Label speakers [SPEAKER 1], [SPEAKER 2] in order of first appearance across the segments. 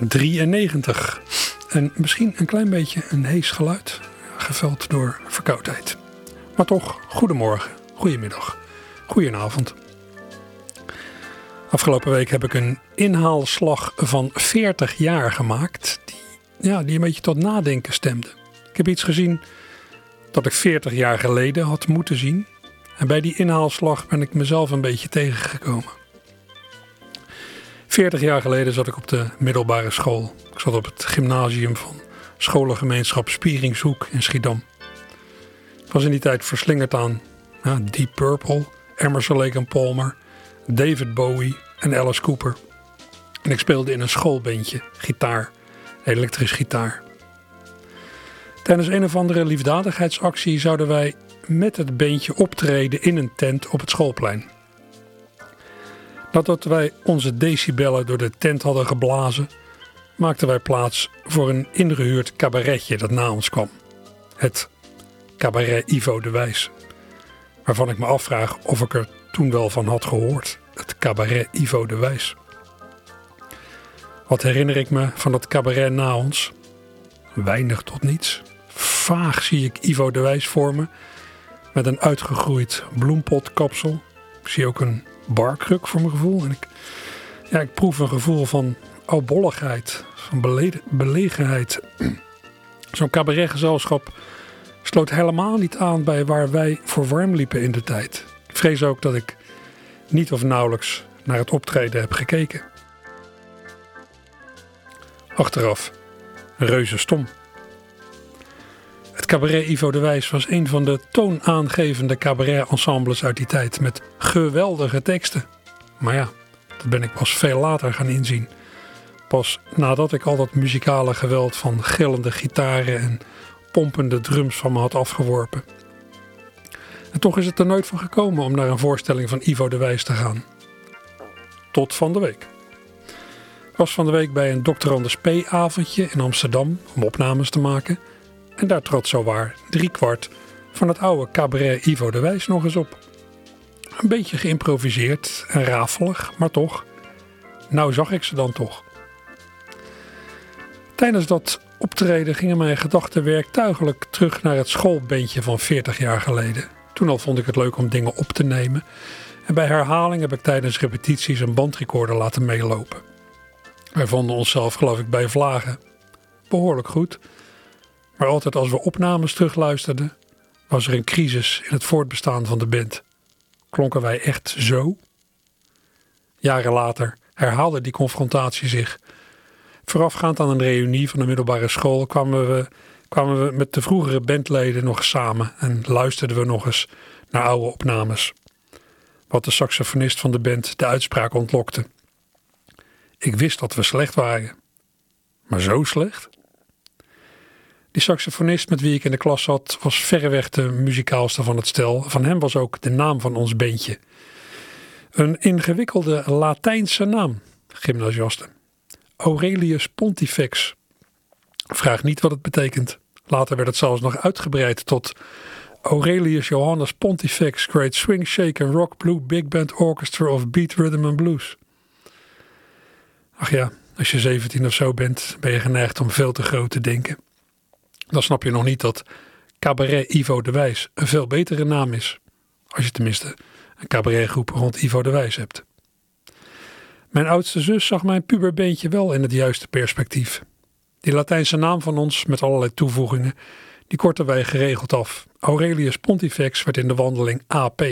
[SPEAKER 1] 893. En misschien een klein beetje een hees geluid, geveld door verkoudheid. Maar toch, goedemorgen, goedemiddag, goedenavond. Afgelopen week heb ik een inhaalslag van 40 jaar gemaakt, die, ja, die een beetje tot nadenken stemde. Ik heb iets gezien dat ik 40 jaar geleden had moeten zien. En bij die inhaalslag ben ik mezelf een beetje tegengekomen. 40 jaar geleden zat ik op de middelbare school. Ik zat op het gymnasium van scholengemeenschap Spieringshoek in Schiedam. Ik was in die tijd verslingerd aan ja, Deep Purple, Emerson Lake Palmer, David Bowie en Alice Cooper. En ik speelde in een schoolbandje, gitaar, elektrisch gitaar. Tijdens een of andere liefdadigheidsactie zouden wij met het beentje optreden in een tent op het schoolplein. Nadat wij onze decibellen door de tent hadden geblazen, maakten wij plaats voor een ingehuurd cabaretje dat na ons kwam. Het cabaret Ivo de Wijs. Waarvan ik me afvraag of ik er toen wel van had gehoord. Het cabaret Ivo de Wijs. Wat herinner ik me van dat cabaret na ons? Weinig tot niets. Vaag zie ik Ivo de Wijs voor me. Met een uitgegroeid bloempotkapsel. Ik zie ook een barkruk voor mijn gevoel. En ik, ja, ik proef een gevoel van oudbolligheid. Van belegenheid. Zo'n cabaretgezelschap sloot helemaal niet aan bij waar wij voor warm liepen in de tijd. Ik vrees ook dat ik niet of nauwelijks naar het optreden heb gekeken. Achteraf, reuze stom. Het cabaret Ivo de Wijs was een van de toonaangevende cabaret-ensembles uit die tijd met geweldige teksten. Maar ja, dat ben ik pas veel later gaan inzien. Pas nadat ik al dat muzikale geweld van gillende gitaren en pompende drums van me had afgeworpen. En toch is het er nooit van gekomen om naar een voorstelling van Ivo de Wijs te gaan. Tot van de week. Ik was van de week bij een Dr. Anders P. avondje in Amsterdam om opnames te maken. En daar trad zowaar kwart van het oude cabaret Ivo de Wijs nog eens op. Een beetje geïmproviseerd en rafelig, maar toch. Nou zag ik ze dan toch. Tijdens dat optreden gingen mijn gedachten werktuigelijk terug naar het schoolbeentje van 40 jaar geleden. Toen al vond ik het leuk om dingen op te nemen. En bij herhaling heb ik tijdens repetities een bandrecorder laten meelopen. Wij vonden onszelf, geloof ik, bij vlagen behoorlijk goed. Maar altijd als we opnames terugluisterden, was er een crisis in het voortbestaan van de band. Klonken wij echt zo? Jaren later herhaalde die confrontatie zich. Voorafgaand aan een reunie van de middelbare school kwamen we kwamen we met de vroegere bandleden nog samen en luisterden we nog eens naar oude opnames. Wat de saxofonist van de band de uitspraak ontlokte. Ik wist dat we slecht waren. Maar zo slecht? Die saxofonist met wie ik in de klas zat was verreweg de muzikaalste van het stel. Van hem was ook de naam van ons bandje. Een ingewikkelde Latijnse naam, gymnasiasten. Aurelius Pontifex. Vraag niet wat het betekent. Later werd het zelfs nog uitgebreid tot Aurelius Johannes Pontifex Great Swing Shake and Rock Blue Big Band Orchestra of Beat Rhythm and Blues. Ach ja, als je 17 of zo bent, ben je geneigd om veel te groot te denken. Dan snap je nog niet dat Cabaret Ivo de Wijs een veel betere naam is. Als je tenminste een cabaretgroep rond Ivo de Wijs hebt. Mijn oudste zus zag mijn puberbeentje wel in het juiste perspectief. Die Latijnse naam van ons met allerlei toevoegingen, die korten wij geregeld af. Aurelius Pontifex werd in de wandeling AP.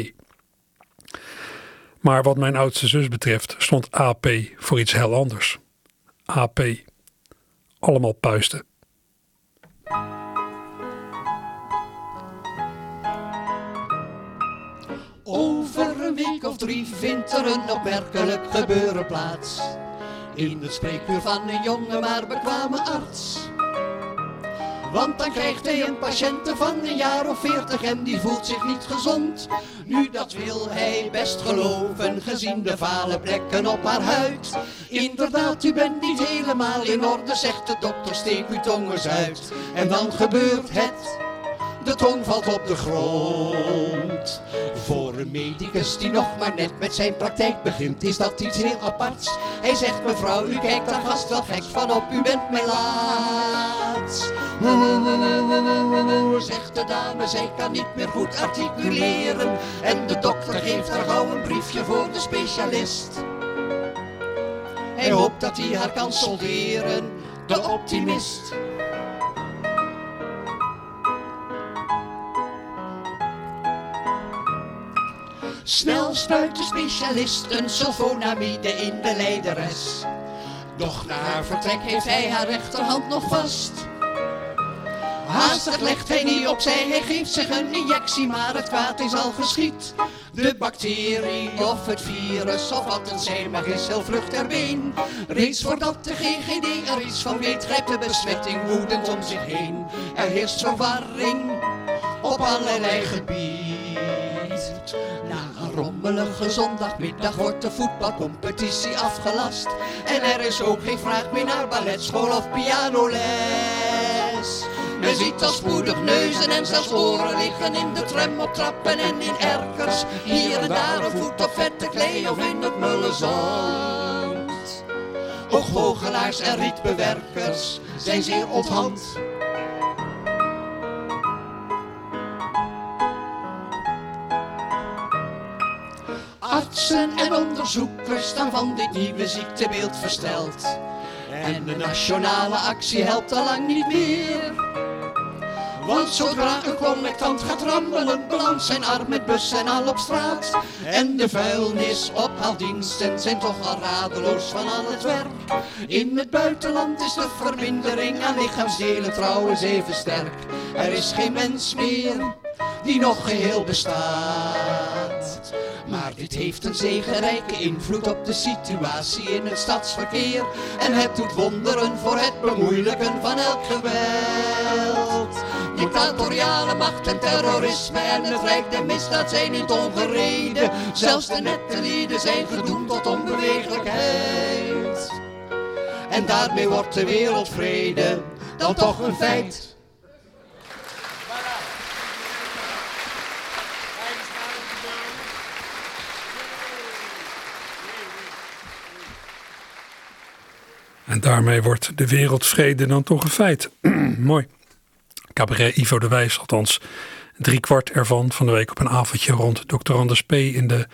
[SPEAKER 1] Maar wat mijn oudste zus betreft stond AP voor iets heel anders. AP. Allemaal puisten.
[SPEAKER 2] Over een week of drie vindt er een opmerkelijk gebeuren plaats. In het spreekuur van een jonge maar bekwame arts. Want dan krijgt hij een patiënte van een jaar of veertig en die voelt zich niet gezond. Nu dat wil hij best geloven, gezien de vale plekken op haar huid. Inderdaad, u bent niet helemaal in orde, zegt de dokter, steek uw tong eens uit. En dan gebeurt het de tong valt op de grond. Voor een medicus die nog maar net met zijn praktijk begint, is dat iets heel aparts. Hij zegt, mevrouw, u kijkt daar vast wel gek van op, u bent laat. Zegt de dame, zij kan niet meer goed articuleren. En de dokter geeft haar gauw een briefje voor de specialist. Hij hoopt dat hij haar kan solderen, de optimist. Snel spuit de specialist een sulfonamide in de lijderes. Doch na haar vertrek heeft hij haar rechterhand nog vast. Haastig legt hij niet opzij, hij geeft zich een injectie, maar het kwaad is al geschied. De bacterie of het virus of wat het zijn mag is heel vlug ter been. Reeds voordat de GGD er iets van weet, grijpt de besmetting woedend om zich heen. Er heerst verwarring op allerlei gebieden. Na een rommelige zondagmiddag wordt de voetbalcompetitie afgelast. En er is ook geen vraag meer naar balletschool of pianoles. Men ziet al spoedig neuzen en zelfs oren liggen in de tram op trappen en in erkers. Hier en daar een voet op vette klei of in het mulle zand. Ook vogelaars en rietbewerkers zijn zeer onthand. Artsen en onderzoekers staan van dit nieuwe ziektebeeld versteld. En de nationale actie helpt al lang niet meer. Want zodra een collectant gaat rammelen, belandt zijn arm met bus en al op straat. En de vuilnisophaaldiensten zijn toch al radeloos van al het werk. In het buitenland is de vermindering aan lichaamsdelen trouwens even sterk. Er is geen mens meer die nog geheel bestaat. Maar dit heeft een zegenrijke invloed op de situatie in het stadsverkeer. En het doet wonderen voor het bemoeilijken van elk geweld. Dictatoriale macht en terrorisme en het rijk der misdaad zijn niet ongereden. Zelfs de nette lieden zijn gedoemd tot onbewegelijkheid. En daarmee wordt de wereldvrede dan toch een feit.
[SPEAKER 1] En daarmee wordt de wereldvrede dan toch een feit. Mooi. Cabaret Ivo de Wijs, althans drie kwart ervan van de week op een avondje rond Dr. Anders P. in de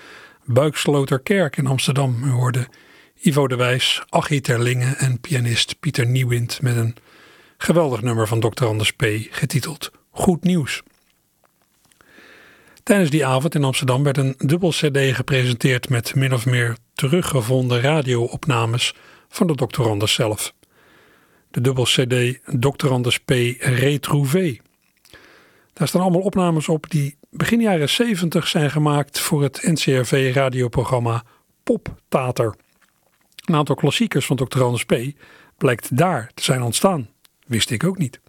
[SPEAKER 1] Buiksloterkerk in Amsterdam. We hoorden Ivo de Wijs, Achie Terlingen en pianist Pieter Nieuwind met een geweldig nummer van Dr. Anders P. getiteld Goed Nieuws. Tijdens die avond in Amsterdam werd een dubbel CD gepresenteerd met min of meer teruggevonden radioopnames van de. Anders zelf. De dubbel CD. Anders P. Retrouvé. Daar staan allemaal opnames op die begin jaren 70 zijn gemaakt voor het NCRV radioprogramma Poptater. Een aantal klassiekers van. Anders P. blijkt daar te zijn ontstaan. Wist ik ook niet.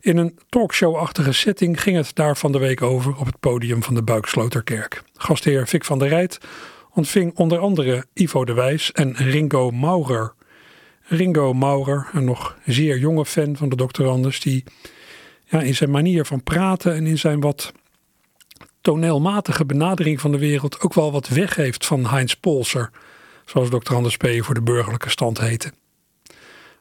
[SPEAKER 1] In een talkshow-achtige setting ging het daar van de week over op het podium van de Buiksloterkerk. Gastheer Vic van der Rijt ontving onder andere Ivo de Wijs en Ringo Maurer. Ringo Maurer, een nog zeer jonge fan van de Dr. Anders, die ja, in zijn manier van praten en in zijn wat toneelmatige benadering van de wereld ook wel wat weggeeft van Heinz Polser, zoals Dr. Anders P. voor de burgerlijke stand heette.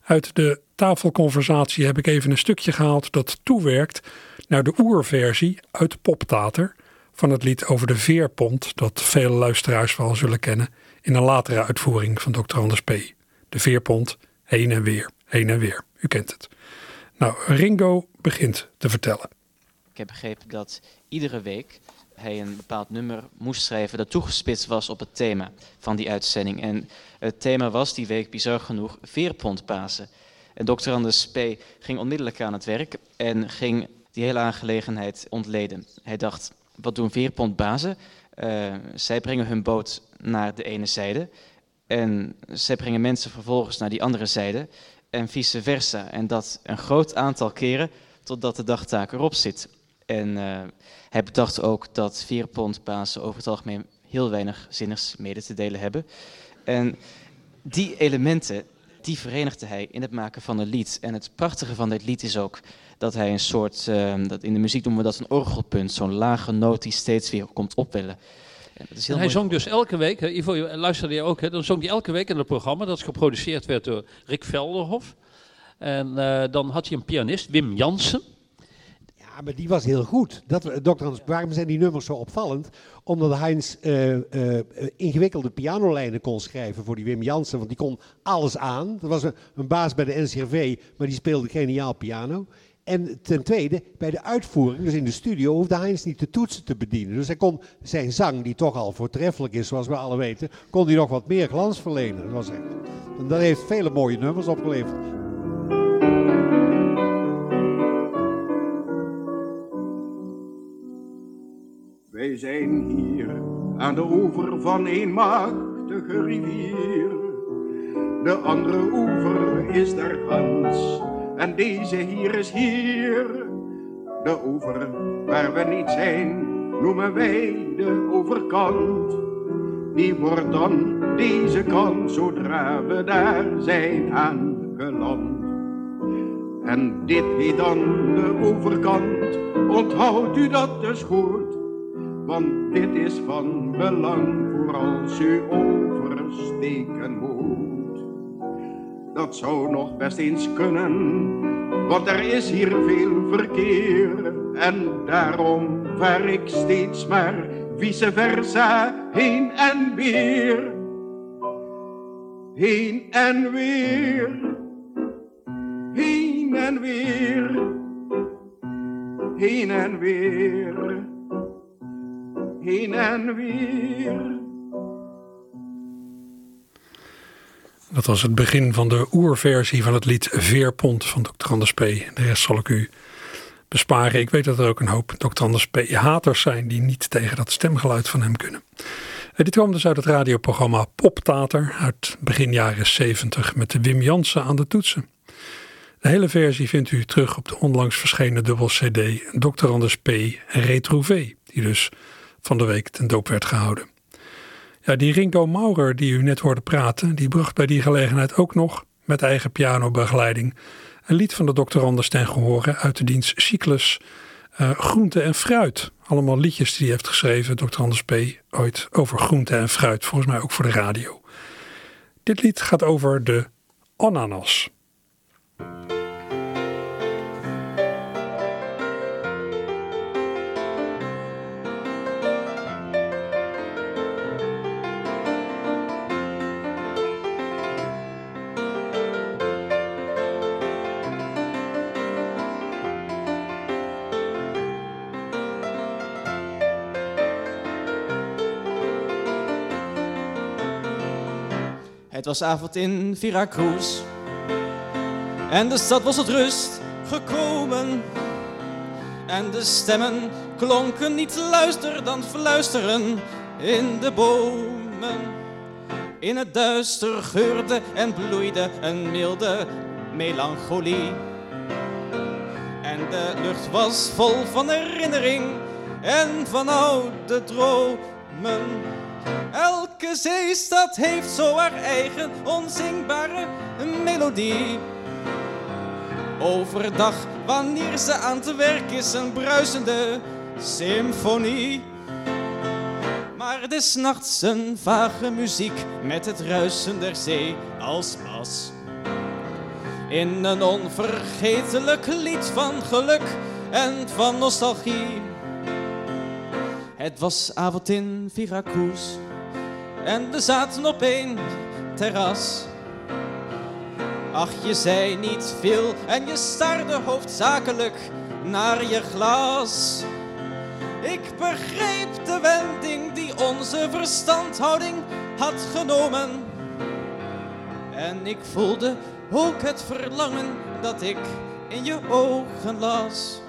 [SPEAKER 1] Uit de tafelconversatie heb ik even een stukje gehaald dat toewerkt naar de oerversie uit Poptater van het lied over de veerpont, dat vele luisteraars wel zullen kennen, in een latere uitvoering van Dr. Anders P. De veerpont, heen en weer, heen en weer. U kent het. Nou, Ringo begint te vertellen.
[SPEAKER 3] Ik heb begrepen dat iedere week hij een bepaald nummer moest schrijven dat toegespitst was op het thema van die uitzending. En het thema was die week bizar genoeg veerpontpasen. En Dr. Anders P. ging onmiddellijk aan het werk en ging die hele aangelegenheid ontleden. Hij dacht, wat doen veerpontbazen? Uh, zij brengen hun boot naar de ene zijde En zij brengen mensen vervolgens naar die andere zijde en vice versa. En dat een groot aantal keren totdat de dagtaak erop zit. En uh, hij bedacht ook dat vier pond Pasen over het algemeen heel weinig zinnigs mede te delen hebben. En die elementen, die verenigde hij in het maken van een lied. En het prachtige van dit lied is ook dat hij een soort, uh, dat in de muziek noemen we dat een orgelpunt, zo'n lage noot die steeds weer komt opwellen.
[SPEAKER 4] En is heel en hij zong dus elke week, Ivo, luisterde je ook, hè, dan zong hij elke week in het programma, dat geproduceerd werd door Rick Velderhof. En uh, dan had hij een pianist, Wim Jansen.
[SPEAKER 5] Ja, maar die was heel goed. Dat, Dr. Hans, waarom zijn die nummers zo opvallend? Omdat Heinz uh, uh, ingewikkelde pianolijnen kon schrijven voor die Wim Jansen. Want die kon alles aan. Dat was een, een baas bij de NCRV, maar die speelde geniaal piano. En ten tweede, bij de uitvoering, dus in de studio, hoefde Heinz niet de toetsen te bedienen. Dus hij kon zijn zang, die toch al voortreffelijk is, zoals we alle weten, kon hij nog wat meer glans verlenen. Dat, was echt, en dat heeft vele mooie nummers opgeleverd.
[SPEAKER 6] Wij zijn hier aan de oever van een machtige rivier. De andere oever is daar Hans en deze hier is hier. De oever waar we niet zijn, noemen wij de overkant. Die wordt dan deze kant zodra we daar zijn aangeland. En dit heet dan de overkant, onthoudt u dat dus goed. Want dit is van belang voor als u oversteken moet. Dat zou nog best eens kunnen, want er is hier veel verkeer. En daarom vaar ik steeds maar vice versa heen en weer. Heen en weer. Heen en weer. Heen en weer. Heen en weer.
[SPEAKER 1] Dat was het begin van de oerversie van het lied Veerpont van Dr. Anders P. De rest zal ik u besparen. Ik weet dat er ook een hoop Dr. Anders P. haters zijn die niet tegen dat stemgeluid van hem kunnen. Eh, dit kwam dus uit het radioprogramma Poptater uit begin jaren 70 met Wim Jansen aan de toetsen. De hele versie vindt u terug op de onlangs verschenen dubbel CD Dr. Anders P. Retrouvé, die dus van de week ten doop werd gehouden. Ja, die Ringo Maurer die u net hoorde praten, die bracht bij die gelegenheid ook nog met eigen pianobegeleiding een lied van de Dr. Anders ten gehore uit de dienst Cyclus uh, Groente en Fruit. Allemaal liedjes die hij heeft geschreven, Dr. Anders P. ooit over groente en fruit, volgens mij ook voor de radio. Dit lied gaat over de ananas.
[SPEAKER 7] Het was avond in Veracruz. En de stad was tot rust gekomen. En de stemmen klonken niet luister dan fluisteren in de bomen. In het duister geurde en bloeide een milde melancholie. En de lucht was vol van herinnering en van oude dromen. Elke zeestad heeft zo haar eigen onzingbare melodie. Overdag, wanneer ze aan te werk is, een bruisende symfonie. Maar des nachts een vage muziek met het ruisen der zee als bas. In een onvergetelijk lied van geluk en van nostalgie. Het was avond in Veracruz en we zaten op een terras. Ach, je zei niet veel en je staarde hoofdzakelijk naar je glas. Ik begreep de wending die onze verstandhouding had genomen. En ik voelde ook het verlangen dat ik in je ogen las.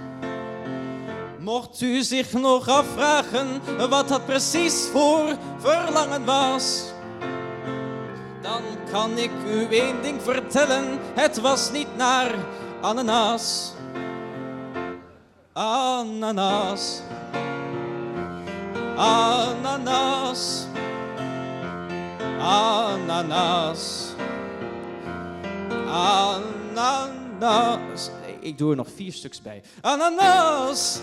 [SPEAKER 7] Mocht u zich nog afvragen wat dat precies voor verlangen was, Dan kan ik u één ding vertellen, het was niet naar ananas. Ananas. Ananas. Ananas. Ananas. Ik doe er nog vier stuks bij. Ananas.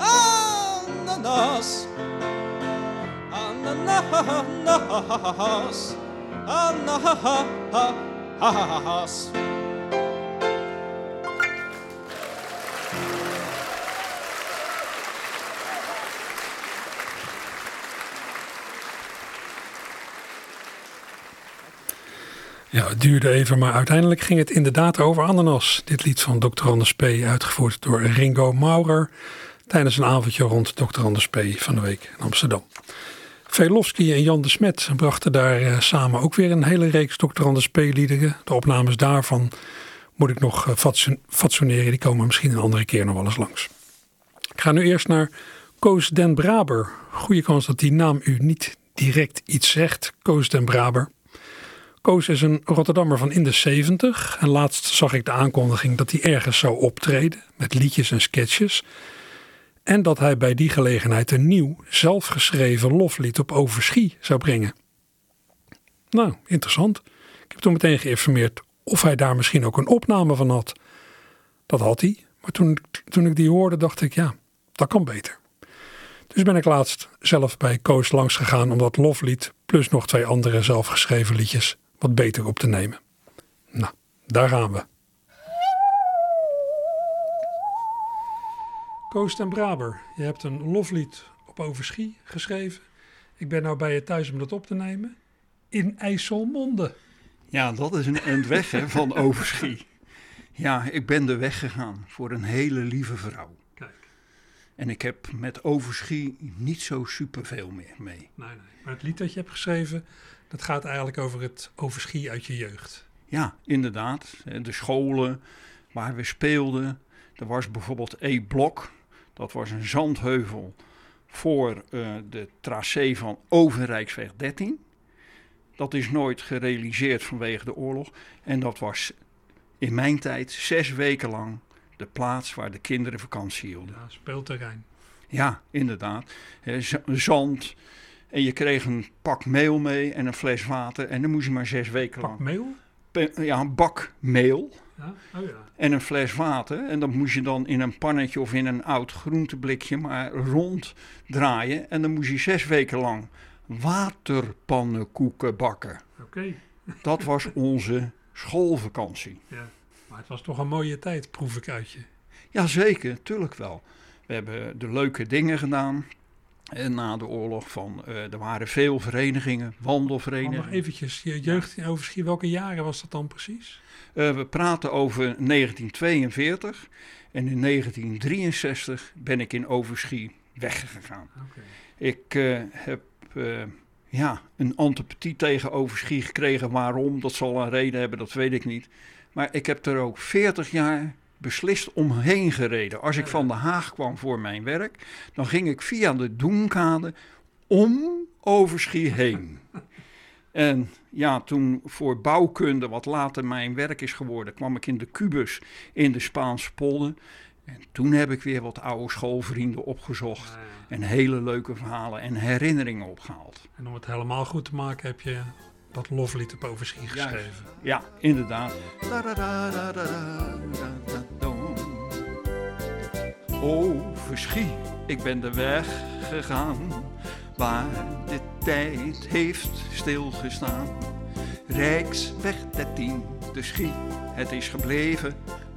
[SPEAKER 7] Ananas. Ananas. Ananas.
[SPEAKER 1] Ja, het duurde even, maar uiteindelijk ging het inderdaad over ananas. Dit lied van Dr. Anders P. uitgevoerd door Ringo Maurer tijdens een avondje rond Dr. Anders van de week in Amsterdam. Velofsky en Jan de Smet brachten daar eh, samen ook weer een hele reeks Dr. Anders P. liederen. De opnames daarvan moet ik nog uh, fatsoeneren. Die komen misschien een andere keer nog wel eens langs. Ik ga nu eerst naar Koos den Braber. Goede kans dat die naam u niet direct iets zegt. Koos den Braber. Koos is een Rotterdammer van in de 70 en laatst zag ik de aankondiging dat hij ergens zou optreden met liedjes en sketches. En dat hij bij die gelegenheid een nieuw, zelfgeschreven loflied op overschie zou brengen. Nou, interessant. Ik heb toen meteen geïnformeerd of hij daar misschien ook een opname van had. Dat had hij, maar toen, toen ik die hoorde dacht ik, ja, dat kan beter. Dus ben ik laatst zelf bij Koos langs gegaan om dat loflied plus nog twee andere zelfgeschreven liedjes wat beter op te nemen. Nou, daar gaan we. Koos en Braber, je hebt een loflied op Overschie geschreven. Ik ben nou bij je thuis om dat op te nemen. In IJsselmonde.
[SPEAKER 8] Ja, dat is een endweg hè, van Overschie. Ja, ik ben de weg gegaan voor een hele lieve vrouw.
[SPEAKER 1] Kijk.
[SPEAKER 8] En ik heb met Overschie niet zo superveel meer mee.
[SPEAKER 1] Nee, nee. Maar het lied dat je hebt geschreven, dat gaat eigenlijk over het overschie uit je jeugd.
[SPEAKER 8] Ja, inderdaad. De scholen waar we speelden. Er was bijvoorbeeld E-blok. Dat was een zandheuvel voor uh, de tracé van Overrijksweg 13. Dat is nooit gerealiseerd vanwege de oorlog. En dat was in mijn tijd zes weken lang de plaats waar de kinderen vakantie hielden.
[SPEAKER 1] Ja, speelterrein.
[SPEAKER 8] Ja, inderdaad. Zand, en je kreeg een pak meel mee en een fles water. En dan moest je maar zes weken
[SPEAKER 1] pak
[SPEAKER 8] lang.
[SPEAKER 1] meel?
[SPEAKER 8] Ja, een bak meel.
[SPEAKER 1] Oh, ja.
[SPEAKER 8] En een fles water. En dat moest je dan in een pannetje of in een oud groenteblikje maar rond draaien. En dan moest je zes weken lang waterpannenkoeken bakken.
[SPEAKER 1] Oké.
[SPEAKER 8] Dat was onze schoolvakantie.
[SPEAKER 1] Ja, maar het was toch een mooie tijd, proef ik uit je.
[SPEAKER 8] Jazeker, tuurlijk wel. We hebben de leuke dingen gedaan. En na de oorlog van, uh, er waren veel verenigingen, wandelverenigingen.
[SPEAKER 1] nog eventjes, je jeugd in Overschie, welke jaren was dat dan precies?
[SPEAKER 8] Uh, we praten over 1942 en in 1963 ben ik in Overschie weggegaan.
[SPEAKER 1] Okay.
[SPEAKER 8] Ik uh, heb ja, een antipathie tegen Overschie gekregen. Waarom? Dat zal een reden hebben, dat weet ik niet. Maar ik heb er ook 40 jaar beslist omheen gereden. Als ik van Den Haag kwam voor mijn werk, dan ging ik via de Doenkade om Overschie heen. En ja, toen voor bouwkunde, wat later mijn werk is geworden, kwam ik in de kubus in de Spaanse polder. En toen heb ik weer wat oude schoolvrienden opgezocht. En hele leuke verhalen en herinneringen opgehaald.
[SPEAKER 1] En om het helemaal goed te maken heb je dat loflied op Overschie geschreven.
[SPEAKER 8] Juist. Ja, inderdaad. Overschie, ik ben de weg gegaan waar de tijd heeft stilgestaan. Rijksweg 13, de schie, het is gebleven.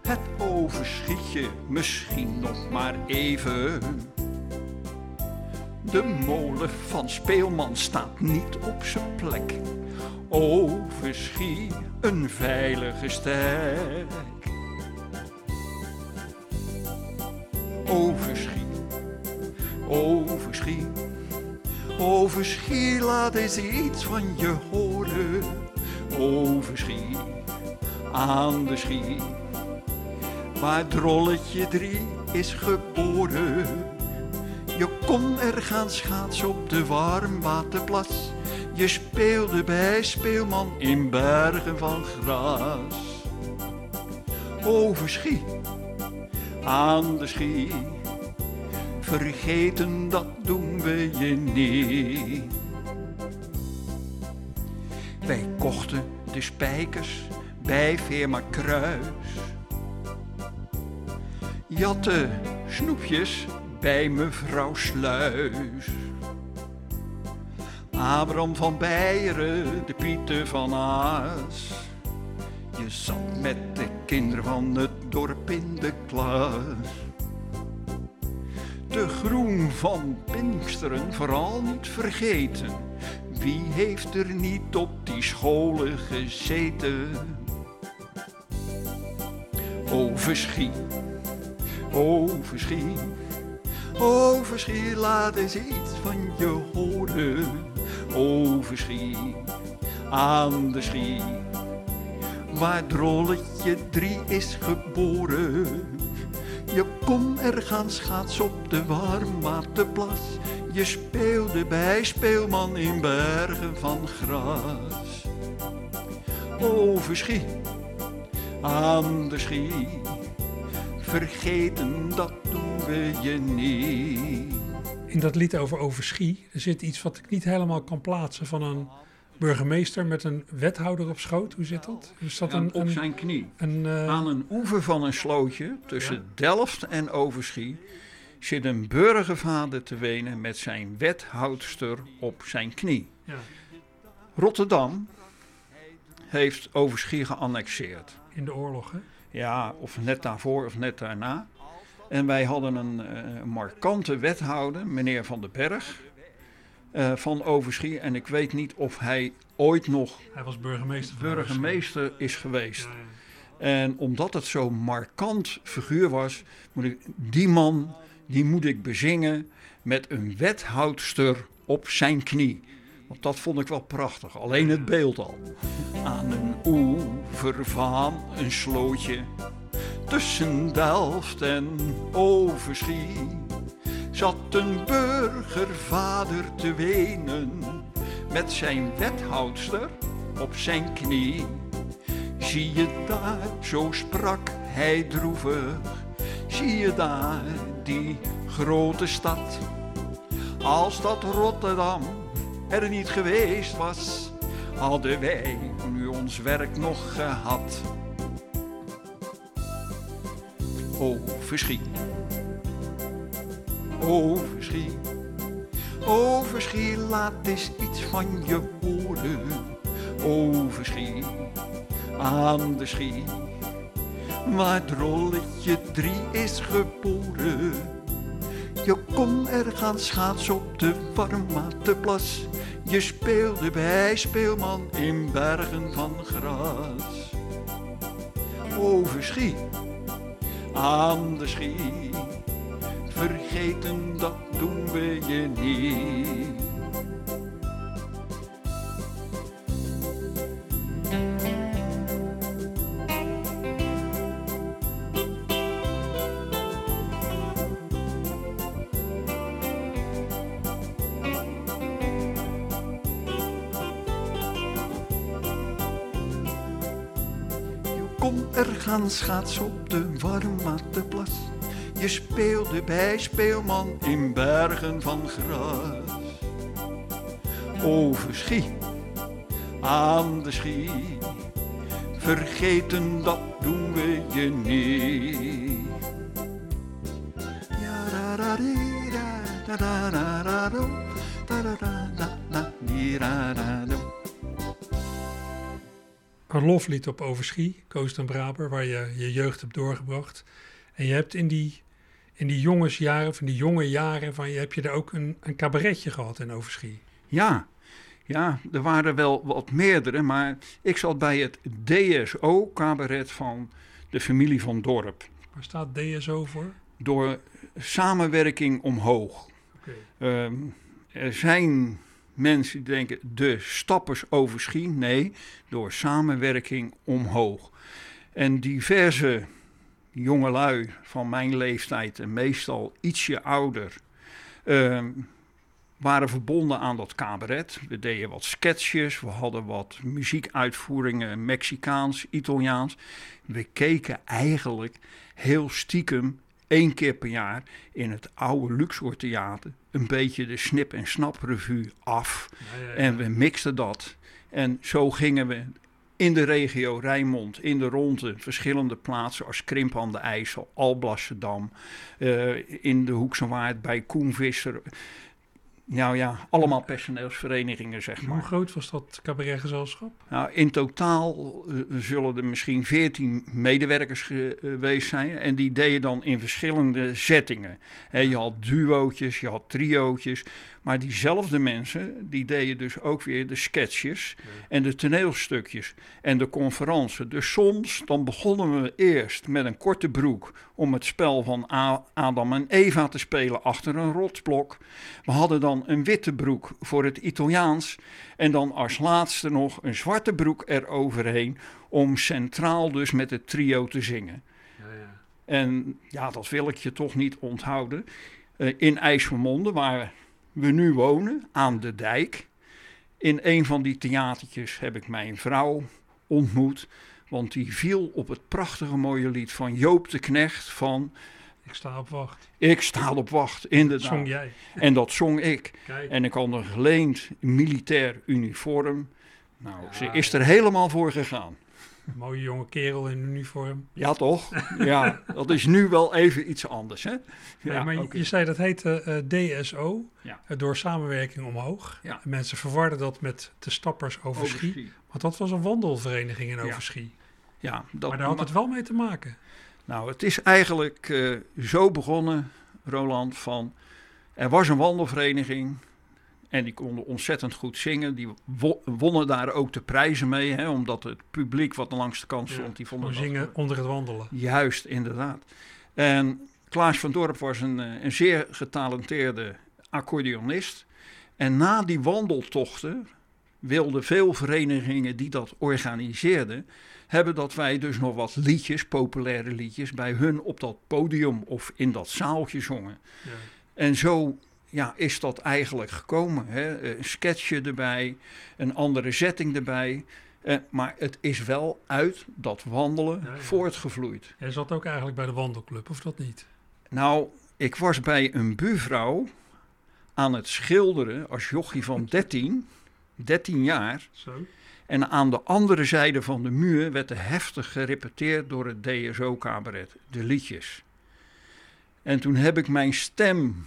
[SPEAKER 8] Het overschietje, misschien nog maar even. De molen van Speelman staat niet op zijn plek. Overschie, een veilige stek. Overschie, overschie, overschie, laat eens iets van je horen. Overschie, aan de schie, waar drolletje drie is geboren. Je kon er gaan schaatsen op de warmwaterplas. Je speelde bij speelman in bergen van gras. Over Schie, aan de Schie. Vergeten, dat doen we je niet. Wij kochten de spijkers bij firma Kruis. Jatte snoepjes bij mevrouw Sluis. Abraham van Beieren, de Pieter van Aas. Je zat met de kinderen van het dorp in de klas. De groen van Pinksteren vooral niet vergeten. Wie heeft er niet op die scholen gezeten? Overschie, overschie, overschie, laat eens iets van je horen. Overschie, aan de schie, waar drolletje drie is geboren. Je kon er gaan schaatsen op de warmwaterplas. Je speelde bij speelman in bergen van gras. Overschie, aan de schie. Vergeten, dat doen we je niet.
[SPEAKER 1] In dat lied over Overschie er zit iets wat ik niet helemaal kan plaatsen van een burgemeester met een wethouder op schoot. Hoe zit dat? Is dat
[SPEAKER 8] Ja,
[SPEAKER 1] een,
[SPEAKER 8] op
[SPEAKER 1] een,
[SPEAKER 8] zijn knie.
[SPEAKER 1] een, eh,
[SPEAKER 8] Aan een oever van een slootje tussen
[SPEAKER 1] Ja.
[SPEAKER 8] Delft en Overschie zit een burgervader te wenen met zijn wethoudster op zijn knie.
[SPEAKER 1] ja,
[SPEAKER 8] Rotterdam heeft Overschie geannexeerd.
[SPEAKER 1] in de oorlog, hè?
[SPEAKER 8] Ja, of net daarvoor of net daarna. En wij hadden een eh, markante wethouder, meneer Van den Berg, eh, van Overschie. En ik weet niet of hij ooit nog
[SPEAKER 1] Hij was burgemeester
[SPEAKER 8] burgemeester is geweest.
[SPEAKER 1] Overschie. Ja, ja.
[SPEAKER 8] En omdat het zo'n markant figuur was, moet ik, die man, die moet ik bezingen met een wethoudster op zijn knie. Want dat vond ik wel prachtig, alleen het beeld al. Aan een oever van een slootje, tussen Delft en Overschie, zat een burgervader te wenen met zijn wethoudster op zijn knie. Zie je daar, zo sprak hij droevig, zie je daar die grote stad. Als dat Rotterdam er niet geweest was, hadden wij nu ons werk nog gehad. Overschie, overschie, laat eens iets van je horen. Overschie aan de schie, waar drolletje drie is geboren. Je kon er gaan schaatsen op de warmwaterplas. Je speelde bij speelman in bergen van gras. Overschie, aan de schie, vergeten dat doen we je niet. Kon er gaan schaatsen op de warmwaterplas. Je speelde bij speelman in bergen van gras. Overschie, aan de schie. Vergeten, dat doen we je niet. Ja, da, da, di, da, da.
[SPEAKER 1] Een loflied op Overschie, Koos ten Braber, waar je je jeugd hebt doorgebracht. En je hebt in die, in die jongensjaren, van die jonge jaren, van je, heb je daar ook een, een cabaretje gehad in Overschie.
[SPEAKER 8] Ja, ja, er waren wel wat meerdere, maar ik zat bij het DSO-cabaret van de familie van Dorp.
[SPEAKER 1] Waar staat DSO voor?
[SPEAKER 8] Door samenwerking omhoog. Ehm, er zijn mensen die denken de stappers overschie. Nee, door samenwerking omhoog. En diverse jongelui van mijn leeftijd en meestal ietsje ouder, ehm, waren verbonden aan dat cabaret. We deden wat sketches, we hadden wat muziekuitvoeringen, Mexicaans, Italiaans. We keken eigenlijk heel stiekem één keer per jaar in het oude Luxor Theater een beetje de Snip en Snap revue af. En we mixten dat. En zo gingen we de regio Rijnmond, in de Ronde, verschillende plaatsen als Krimp aan de IJssel, Alblasserdam, uh, in de Hoekse Waard bij Koenvisser. Nou ja, allemaal personeelsverenigingen, zeg maar.
[SPEAKER 1] Hoe groot was dat cabaretgezelschap?
[SPEAKER 8] Nou, in totaal uh, zullen er misschien veertien medewerkers geweest zijn. En die deden dan in verschillende settingen. He, je had duootjes, je had triootjes. Maar diezelfde mensen, die deden dus ook weer de sketches en de toneelstukjes en de conferenties. Dus soms, dan begonnen we eerst met een korte broek om het spel van Adam en Eva te spelen achter een rotsblok. We hadden dan een witte broek voor het Italiaans en dan als laatste nog een zwarte broek eroverheen om centraal dus met het trio te zingen. Ja, ja. En ja, dat wil ik je toch niet onthouden. Uh, in IJsselmonde, waar we nu wonen, aan de dijk. In een van die theatertjes heb ik mijn vrouw ontmoet. Want die viel op het prachtige mooie lied van Joop de Knecht van...
[SPEAKER 1] Ik sta op wacht.
[SPEAKER 8] Ik sta op wacht, inderdaad.
[SPEAKER 1] Dat zong jij.
[SPEAKER 8] En dat zong ik. En ik had een geleend militair uniform. Nou, ze is er helemaal voor gegaan.
[SPEAKER 1] Mooie jonge kerel in uniform.
[SPEAKER 8] Ja, toch? Ja, dat is nu wel even iets anders. Hè?
[SPEAKER 1] Ja, maar je zei dat heette uh, DSO, ja. uh, door samenwerking omhoog. Ja. Mensen verwarden dat met de stappers Overschie. Overschie. Want dat was een wandelvereniging in Overschie. Ja. dat, maar daar had het wel mee te maken.
[SPEAKER 8] Nou, het is eigenlijk uh, zo begonnen, Roland, van... Er was een wandelvereniging, en die konden ontzettend goed zingen. Die wonnen daar ook de prijzen mee. Hè, omdat het publiek wat langs de kant stond, die vonden
[SPEAKER 1] zingen onder het wandelen.
[SPEAKER 8] Juist, inderdaad. En Klaas van Dorp was een, eh, een zeer getalenteerde accordeonist. En na die wandeltochten wilden veel verenigingen die dat organiseerden... hebben dat wij dus nog wat liedjes, populaire liedjes... bij hun op dat podium of in dat zaaltje zongen. Ja. En zo ja, is dat eigenlijk gekomen. Hè? Een sketchje erbij, een andere setting erbij. Eh, maar het is wel uit dat wandelen voortgevloeid.
[SPEAKER 1] Jij zat ook eigenlijk bij de wandelclub, of dat niet?
[SPEAKER 8] Nou, ik was bij een buurvrouw aan het schilderen als jochie van 13, 13 jaar. Zo. En aan de andere zijde van de muur werd er heftig gerepeteerd door het DSO-cabaret, de liedjes. En toen heb ik mijn stem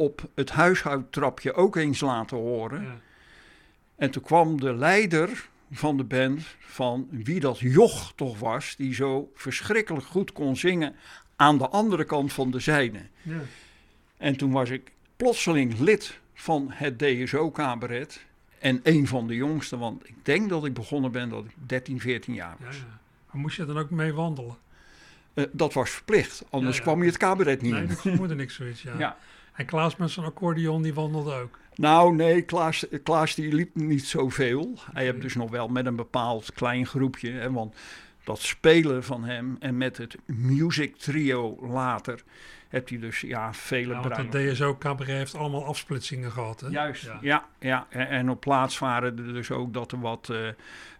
[SPEAKER 8] op het huishoudtrapje ook eens laten horen. Ja. En toen kwam de leider van de band van wie dat joch toch was, die zo verschrikkelijk goed kon zingen aan de andere kant van de zijde. Ja. En toen was ik plotseling lid van het DSO-cabaret. En een van de jongsten, want ik denk dat ik begonnen ben dat ik 13, 14 jaar was. Ja,
[SPEAKER 1] maar moest je dan ook mee wandelen?
[SPEAKER 8] Uh, dat was verplicht, anders kwam je het cabaret niet
[SPEAKER 1] nee, in. Nee, dat vermoedde niks zoiets, ja. En Klaas met zijn accordeon, die wandelde ook?
[SPEAKER 8] Nou, nee, Klaas, Klaas die liep niet zoveel. Hij heeft dus nog wel met een bepaald klein groepje. Hè, want dat spelen van hem en met het music trio later hebt hij dus ja, vele ja,
[SPEAKER 1] want het DSO Cabaret heeft allemaal afsplitsingen gehad. Hè?
[SPEAKER 8] Juist, ja. ja, En op plaats waren er dus ook dat er wat uh,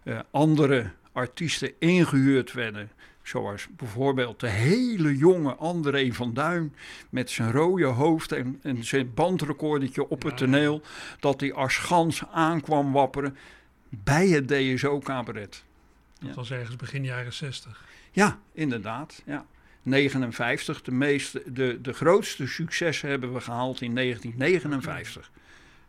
[SPEAKER 8] uh, andere artiesten ingehuurd werden. Zoals bijvoorbeeld de hele jonge André van Duin met zijn rode hoofd en, en zijn bandrecordertje op het toneel. Dat hij als gans aankwam wapperen bij het DSO-cabaret.
[SPEAKER 1] Dat was ergens begin jaren 60.
[SPEAKER 8] Ja, inderdaad. Ja. 59, de, meeste, de, de grootste successen hebben we gehaald in 1959.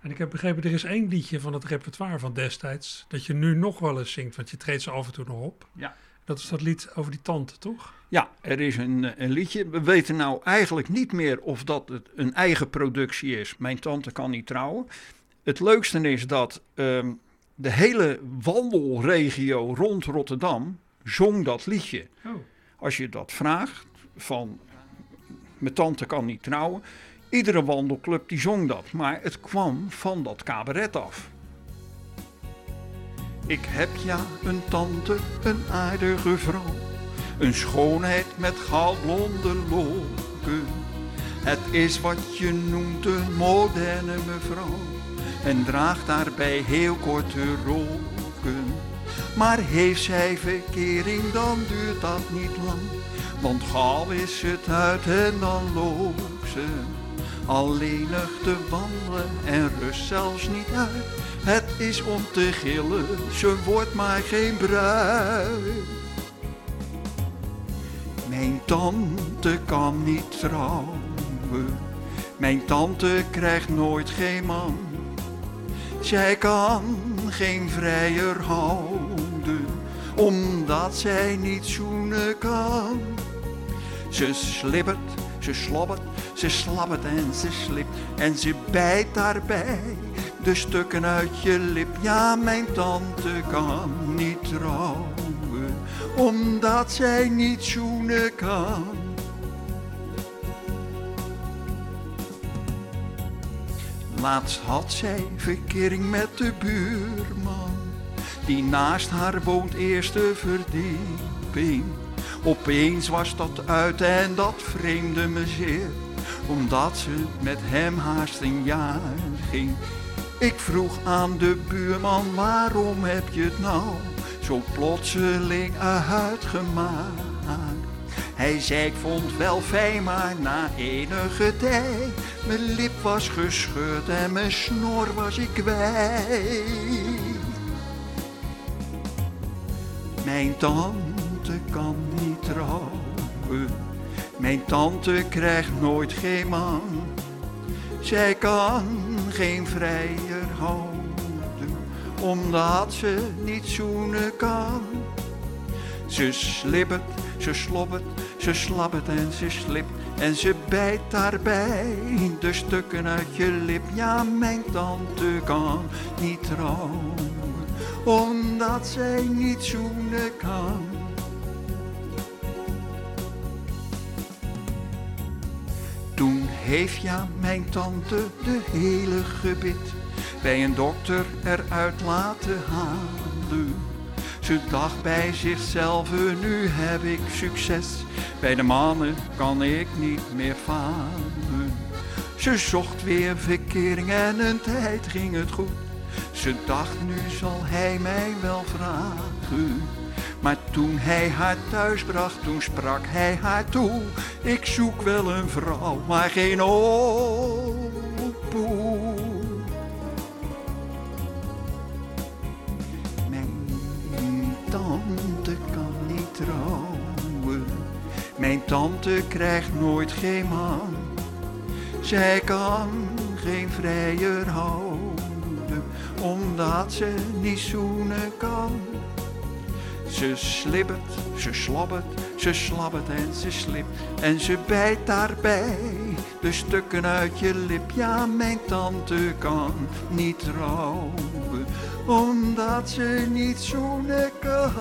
[SPEAKER 1] En ik heb begrepen, er is één liedje van het repertoire van destijds... dat je nu nog wel eens zingt, want je treedt ze af en toe nog op.
[SPEAKER 8] Ja.
[SPEAKER 1] Dat is dat lied over die tante, toch?
[SPEAKER 8] Ja, er is een, een liedje. We weten nou eigenlijk niet meer of dat het een eigen productie is. Mijn tante kan niet trouwen. Het leukste is dat um, de hele wandelregio rond Rotterdam zong dat liedje. Oh. Als je dat vraagt van mijn tante kan niet trouwen. Iedere wandelclub die zong dat. Maar het kwam van dat cabaret af. Ik heb ja een tante, een aardige vrouw. Een schoonheid met goudblonde lokken. Het is wat je noemt een moderne mevrouw en draagt daarbij heel korte roken. Maar heeft zij verkering, dan duurt dat niet lang. Want gauw is het uit en dan loopt ze alleenig te wandelen en rust zelfs niet uit. Het is om te gillen, ze wordt maar geen bruid. Mijn tante kan niet trouwen, mijn tante krijgt nooit geen man. Zij kan geen vrijer houden, omdat zij niet zoenen kan. Ze slippert, ze slobbert, ze slabbert en ze slipt en ze bijt daarbij de stukken uit je lip. Ja, mijn tante kan niet trouwen, omdat zij niet zoenen kan. Laatst had zij verkering met de buurman, die naast haar woont eerste verdieping. Opeens was dat uit en dat vreemde me zeer, omdat ze met hem haast een jaar ging. Ik vroeg aan de buurman, waarom heb je het nou zo plotseling uitgemaakt? Hij zei, ik vond wel fijn, maar na enige tijd, mijn lip was gescheurd en mijn snor was ik kwijt. Mijn tante kan niet trouwen, mijn tante krijgt nooit geen man. Zij kan geen vrijer houden, omdat ze niet zoenen kan. Ze slippert, ze slobbert, ze slabbert en ze slipt en ze bijt daarbij de stukken uit je lip. Ja, mijn tante kan niet trouwen, omdat zij niet zoenen kan. Heeft ja mijn tante de hele gebit bij een dokter eruit laten halen. Ze dacht bij zichzelf, nu heb ik succes. Bij de mannen kan ik niet meer falen. Ze zocht weer verkering en een tijd ging het goed. Ze dacht, nu zal hij mij wel vragen. Maar toen hij haar thuis bracht, toen sprak hij haar toe. Ik zoek wel een vrouw, maar geen opoe. Mijn tante kan niet trouwen. Mijn tante krijgt nooit geen man. Zij kan geen vrijer houden, omdat ze niet zoenen kan. Ze slibbert, ze slobbert, ze slabbert en ze slipt en ze bijt daarbij de stukken uit je lip. Ja, mijn tante kan niet trouwen, omdat ze niet zoenen kan.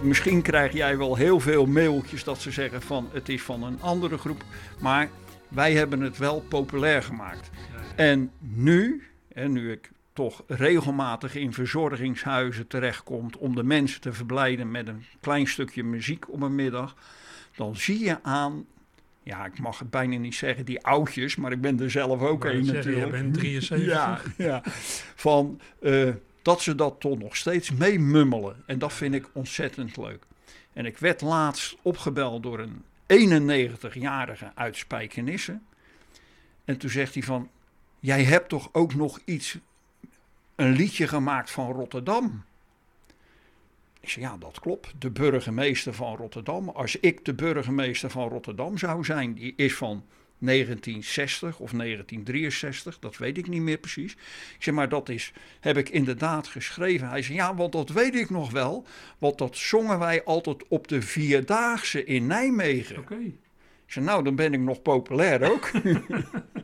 [SPEAKER 8] Misschien krijg jij wel heel veel mailtjes dat ze zeggen van het is van een andere groep, maar wij hebben het wel populair gemaakt. En nu, en nu ik toch regelmatig in verzorgingshuizen terechtkomt om de mensen te verblijden met een klein stukje muziek op een middag, dan zie je aan, ja, ik mag het bijna niet zeggen, die oudjes, maar ik ben er zelf ook een natuurlijk.
[SPEAKER 1] jij bent 73.
[SPEAKER 8] Ja, ja. Van eh, dat ze dat toch nog steeds meemummelen. En dat vind ik ontzettend leuk. En ik werd laatst opgebeld door een 91-jarige uit Spijkenisse. En toen zegt hij van, jij hebt toch ook nog iets, een liedje gemaakt van Rotterdam? Ik zei, ja, dat klopt. De burgemeester van Rotterdam. Als ik de burgemeester van Rotterdam zou zijn, die is van 1960 of 1963, dat weet ik niet meer precies. Ik zeg, maar dat is, heb ik inderdaad geschreven. Hij zei, ja, want dat weet ik nog wel, want dat zongen wij altijd op de Vierdaagse in Nijmegen.
[SPEAKER 1] Oké.
[SPEAKER 8] Ik zei, nou, dan ben ik nog populair ook.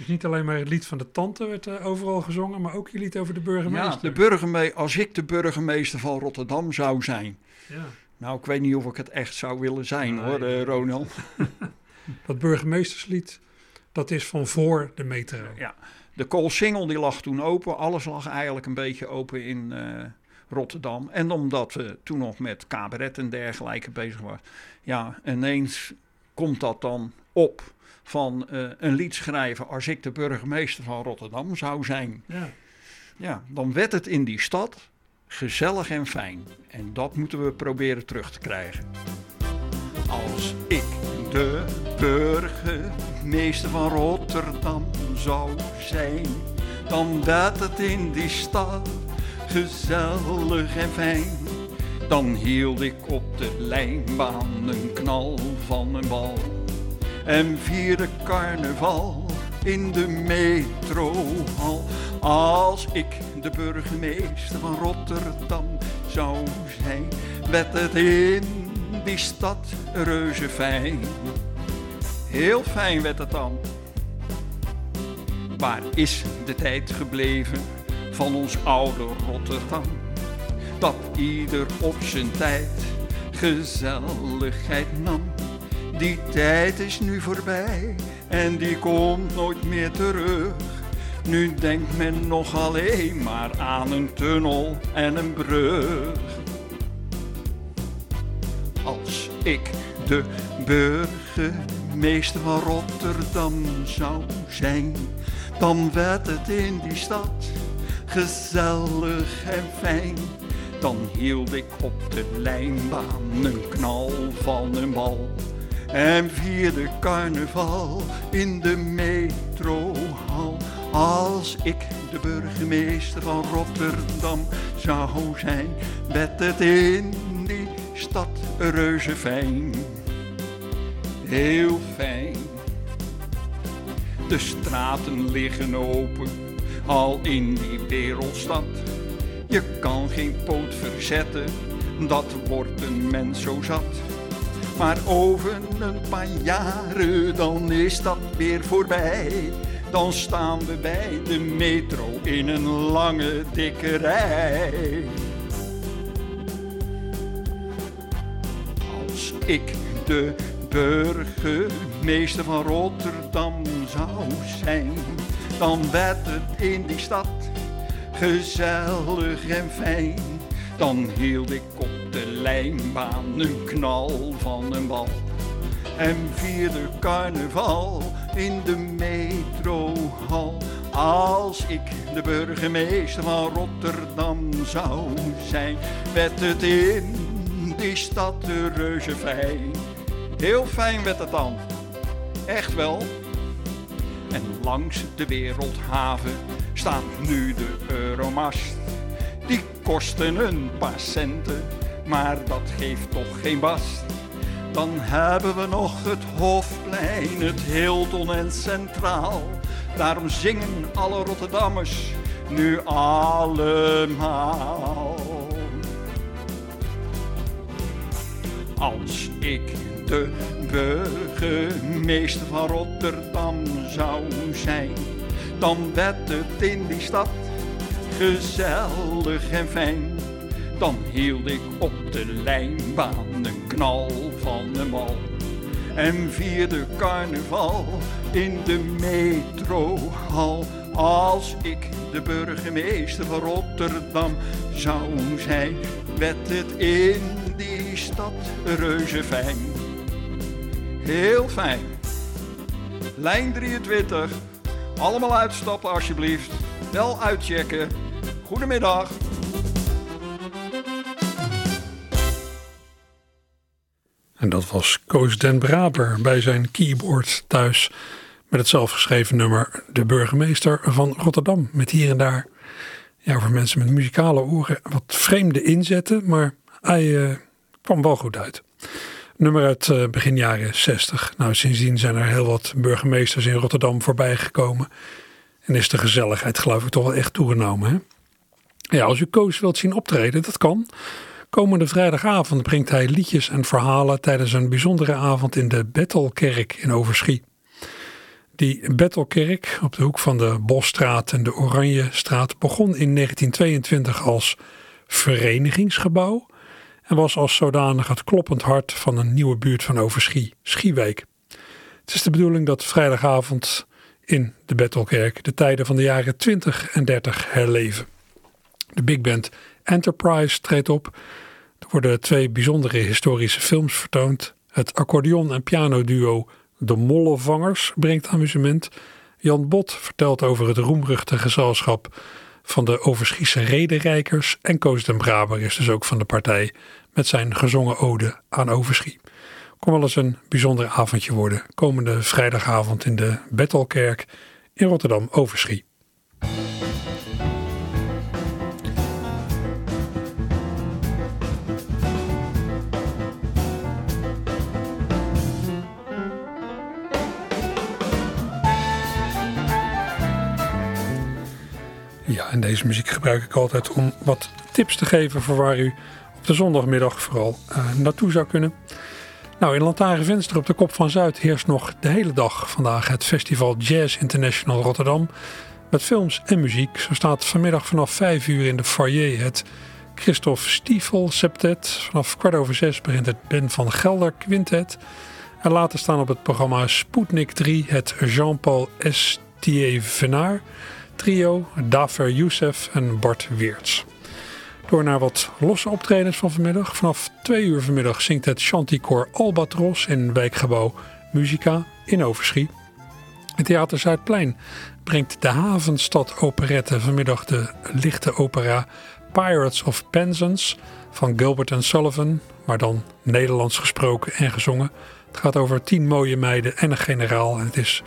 [SPEAKER 1] Dus niet alleen maar het lied van de tante werd eh, overal gezongen, maar ook je lied over de
[SPEAKER 8] ja,
[SPEAKER 1] burgemeester.
[SPEAKER 8] de burgemeester, als ik de burgemeester van Rotterdam zou zijn.
[SPEAKER 1] Ja.
[SPEAKER 8] Nou, ik weet niet of ik het echt zou willen zijn
[SPEAKER 1] Nee,
[SPEAKER 8] hoor, eh, Ronald.
[SPEAKER 1] Dat burgemeesterslied, dat is van voor de metro.
[SPEAKER 8] Ja, de Koolsingel die lag toen open. Alles lag eigenlijk een beetje open in eh, Rotterdam. En omdat we toen nog met cabaret en dergelijke bezig waren. Ja, ineens komt dat dan op van eh, een lied schrijven als ik de burgemeester van Rotterdam zou zijn.
[SPEAKER 1] Ja.
[SPEAKER 8] Ja, dan werd het in die stad gezellig en fijn. En dat moeten we proberen terug te krijgen. Als ik de burgemeester van Rotterdam zou zijn, dan werd het in die stad gezellig en fijn. Dan hield ik op de lijnbaan een knal van een bal en vierde carnaval in de metrohal. Als ik de burgemeester van Rotterdam zou zijn, werd het in die stad reuze fijn. Heel fijn werd het dan. Waar is de tijd gebleven van ons oude Rotterdam? Dat ieder op zijn tijd gezelligheid nam. Die tijd is nu voorbij en die komt nooit meer terug. Nu denkt men nog alleen maar aan een tunnel en een brug. Als ik de burgemeester van Rotterdam zou zijn, dan werd het in die stad gezellig en fijn. Dan hield ik op de lijnbaan een knal van een bal en vierde carnaval in de metrohal. Als ik de burgemeester van Rotterdam zou zijn, werd het in die stad reuze fijn. Heel fijn. De straten liggen open, al in die wereldstad. Je kan geen poot verzetten, dat wordt een mens zo zat. Maar over een paar jaren, dan is dat weer voorbij. Dan staan we bij de metro in een lange dikke rij. Als ik de burgemeester van Rotterdam zou zijn, dan werd het in die stad gezellig en fijn. Dan hield ik op de lijnbaan een knal van een bal. En vierde carnaval in de metrohal. Als ik de burgemeester van Rotterdam zou zijn, werd het in die stad reuze fijn. Heel fijn werd het dan, echt wel. En langs de wereldhaven staat nu de Euromast. Die kosten een paar centen maar dat geeft toch geen bast. Dan hebben we nog het Hofplein, het Hilton en Centraal. Daarom zingen alle Rotterdammers nu allemaal. Als ik de burgemeester van Rotterdam zou zijn, dan werd het in die stad gezellig en fijn dan hield ik op de lijnbaan een knal van een bal. En vierde carnaval in de metrohal. Als ik de burgemeester van Rotterdam zou zijn, werd het in die stad reuze fijn. Heel fijn. Lijn 23. Allemaal uitstappen alsjeblieft. Wel uitchecken. Goedemiddag.
[SPEAKER 1] En dat was Koos Den Braber bij zijn keyboard thuis. Met het zelfgeschreven nummer De Burgemeester van Rotterdam. Met hier en daar, ja, voor mensen met muzikale oren, wat vreemde inzetten. Maar hij uh, kwam wel goed uit. Nummer uit uh, begin jaren 60. Nou, sindsdien zijn er heel wat burgemeesters in Rotterdam voorbij gekomen. En is de gezelligheid geloof ik toch wel echt toegenomen. Hè? Ja, als u Koos wilt zien optreden, dat kan. Komende vrijdagavond brengt hij liedjes en verhalen tijdens een bijzondere avond in de Bettelkerk in Overschie. Die Bettelkerk op de hoek van de Bosstraat en de Oranjestraat begon in 1922 als verenigingsgebouw en was als zodanig het kloppend hart van een nieuwe buurt van Overschie, Schiewijk. Het is de bedoeling dat vrijdagavond in de Bettelkerk de tijden van de jaren 20 en 30 herleven. De big band Enterprise treedt op. Er worden twee bijzondere historische films vertoond. Het accordeon- en pianoduo De Mollevangers brengt amusement. Jan Bot vertelt over het roemruchte gezelschap van de Overschiese Rederijkers. En Koos den Braber is dus ook van de partij met zijn gezongen ode aan Overschie. Kon wel eens een bijzonder avondje worden. Komende vrijdagavond in de Bettelkerk in Rotterdam-Overschie. Ja, en deze muziek gebruik ik altijd om wat tips te geven voor waar u op de zondagmiddag vooral uh, naartoe zou kunnen. Nou, in Lantaarnvenster op de Kop van Zuid heerst nog de hele dag vandaag het festival Jazz International Rotterdam. Met films en muziek. Zo staat vanmiddag vanaf 5 uur in de foyer het Christophe Stiefel Septet. Vanaf kwart over zes begint het Ben van Gelder Quintet. En later staan op het programma Sputnik 3 het Jean-Paul Estier Venard trio, Dafer Youssef en Bart Weerts. Door naar wat losse optredens van vanmiddag. Vanaf twee uur vanmiddag zingt het Chanticoor Albatros in wijkgebouw Musica in Overschie. Het Theater Zuidplein brengt de Havenstad Operette vanmiddag de lichte opera Pirates of Penzance van Gilbert and Sullivan, maar dan Nederlands gesproken en gezongen. Het gaat over tien mooie meiden en een generaal en het is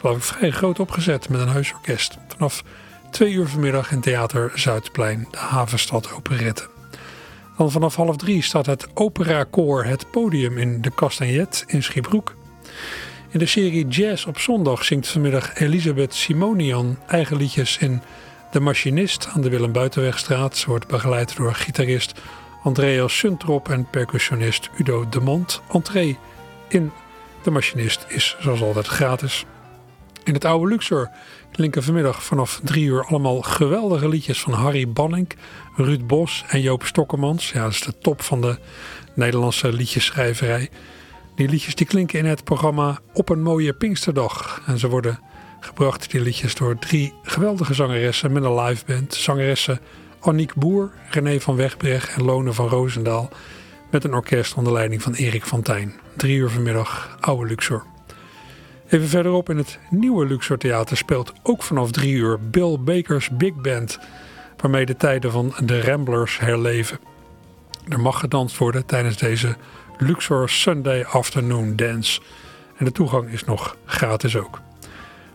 [SPEAKER 1] geloof ik vrij groot opgezet met een huisorkest. Vanaf twee uur vanmiddag in Theater Zuidplein, de Havenstad Operette. Dan vanaf half drie staat het operakoor Het Podium in de Castagnet in Schiebroek. In de serie Jazz op zondag zingt vanmiddag Elisabeth Simonian eigen liedjes in De Machinist aan de Willem Buitenwegstraat. Ze wordt begeleid door gitarist Andreas Suntrop en percussionist Udo de Mont. Entree in De Machinist is zoals altijd gratis. In het oude Luxor klinken vanmiddag vanaf drie uur allemaal geweldige liedjes van Harry Banning, Ruud Bos en Joop Stokkemans. Ja, dat is de top van de Nederlandse liedjeschrijverij. Die liedjes die klinken in het programma Op een mooie Pinksterdag. En ze worden gebracht, die liedjes, door drie geweldige zangeressen met een liveband. Zangeressen Annick Boer, René van Wegbrecht en Lone van Roosendaal. Met een orkest onder leiding van Erik van Tijn. Drie uur vanmiddag, oude Luxor. Even verderop in het nieuwe Luxor Theater speelt ook vanaf drie uur Bill Baker's Big Band, waarmee de tijden van de Ramblers herleven. Er mag gedanst worden tijdens deze Luxor Sunday Afternoon Dance. En de toegang is nog gratis ook.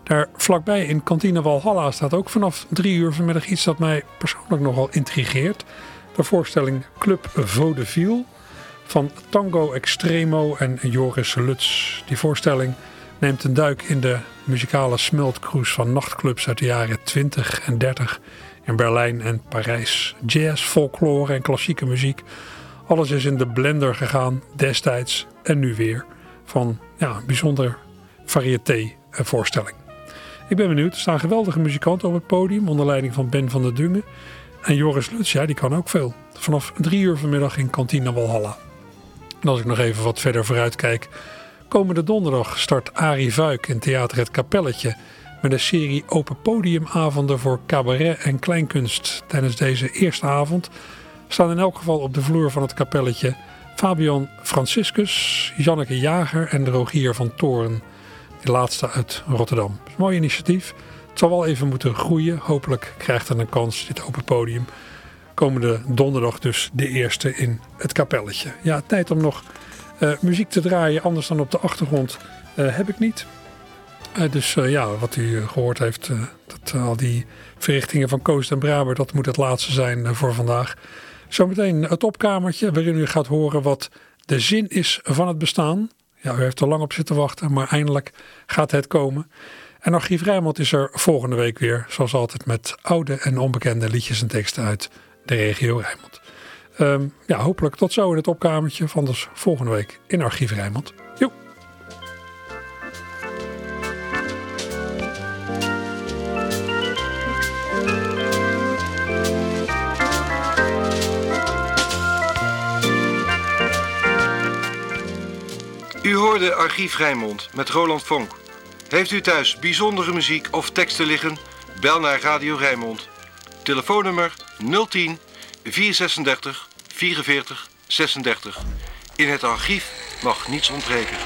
[SPEAKER 1] Daar vlakbij in kantine Walhalla staat ook vanaf drie uur vanmiddag iets dat mij persoonlijk nogal intrigeert. De voorstelling Club Vaudeville van Tango Extremo en Joris Lutz. Die voorstelling neemt een duik in de muzikale smeltkroes van nachtclubs uit de jaren 20 en 30 in Berlijn en Parijs. Jazz, folklore en klassieke muziek. Alles is in de blender gegaan destijds en nu weer. Van ja, bijzonder variété voorstelling. Ik ben benieuwd. Er staan geweldige muzikanten op het podium onder leiding van Ben van der Dungen. En Joris Lutz, ja, die kan ook veel. Vanaf drie uur vanmiddag in Kantine Walhalla. En als ik nog even wat verder vooruit kijk Komende donderdag start Arie Vuik in Theater Het Kapelletje met een serie open podiumavonden voor cabaret en kleinkunst. Tijdens deze eerste avond staan in elk geval op de vloer van het kapelletje Fabian Franciscus, Janneke Jager en Rogier van Toren. Die laatste uit Rotterdam. mooi initiatief. Het zal wel even moeten groeien. Hopelijk krijgt het een kans, dit open podium. Komende donderdag dus de eerste in het kapelletje. Ja, tijd om nog muziek te draaien, anders dan op de achtergrond, uh, heb ik niet. Uh, dus ja, wat u gehoord heeft, dat, al die verrichtingen van Koos en Braber, dat moet het laatste zijn voor vandaag. Zometeen het opkamertje, waarin u gaat horen wat de zin is van het bestaan. Ja, u heeft er lang op zitten wachten, maar eindelijk gaat het komen. En Archief Rijnmond is er volgende week weer, zoals altijd, met oude en onbekende liedjes en teksten uit de regio Rijnmond. Um, ja, hopelijk tot zo in het opkamertje van dus volgende week in Archief Rijnmond. Jo.
[SPEAKER 9] U hoorde Archief Rijnmond met Roland Vonk. Heeft u thuis bijzondere muziek of teksten liggen? Bel naar Radio Rijnmond. Telefoonnummer 010 436 44 36. In het archief mag niets ontbreken.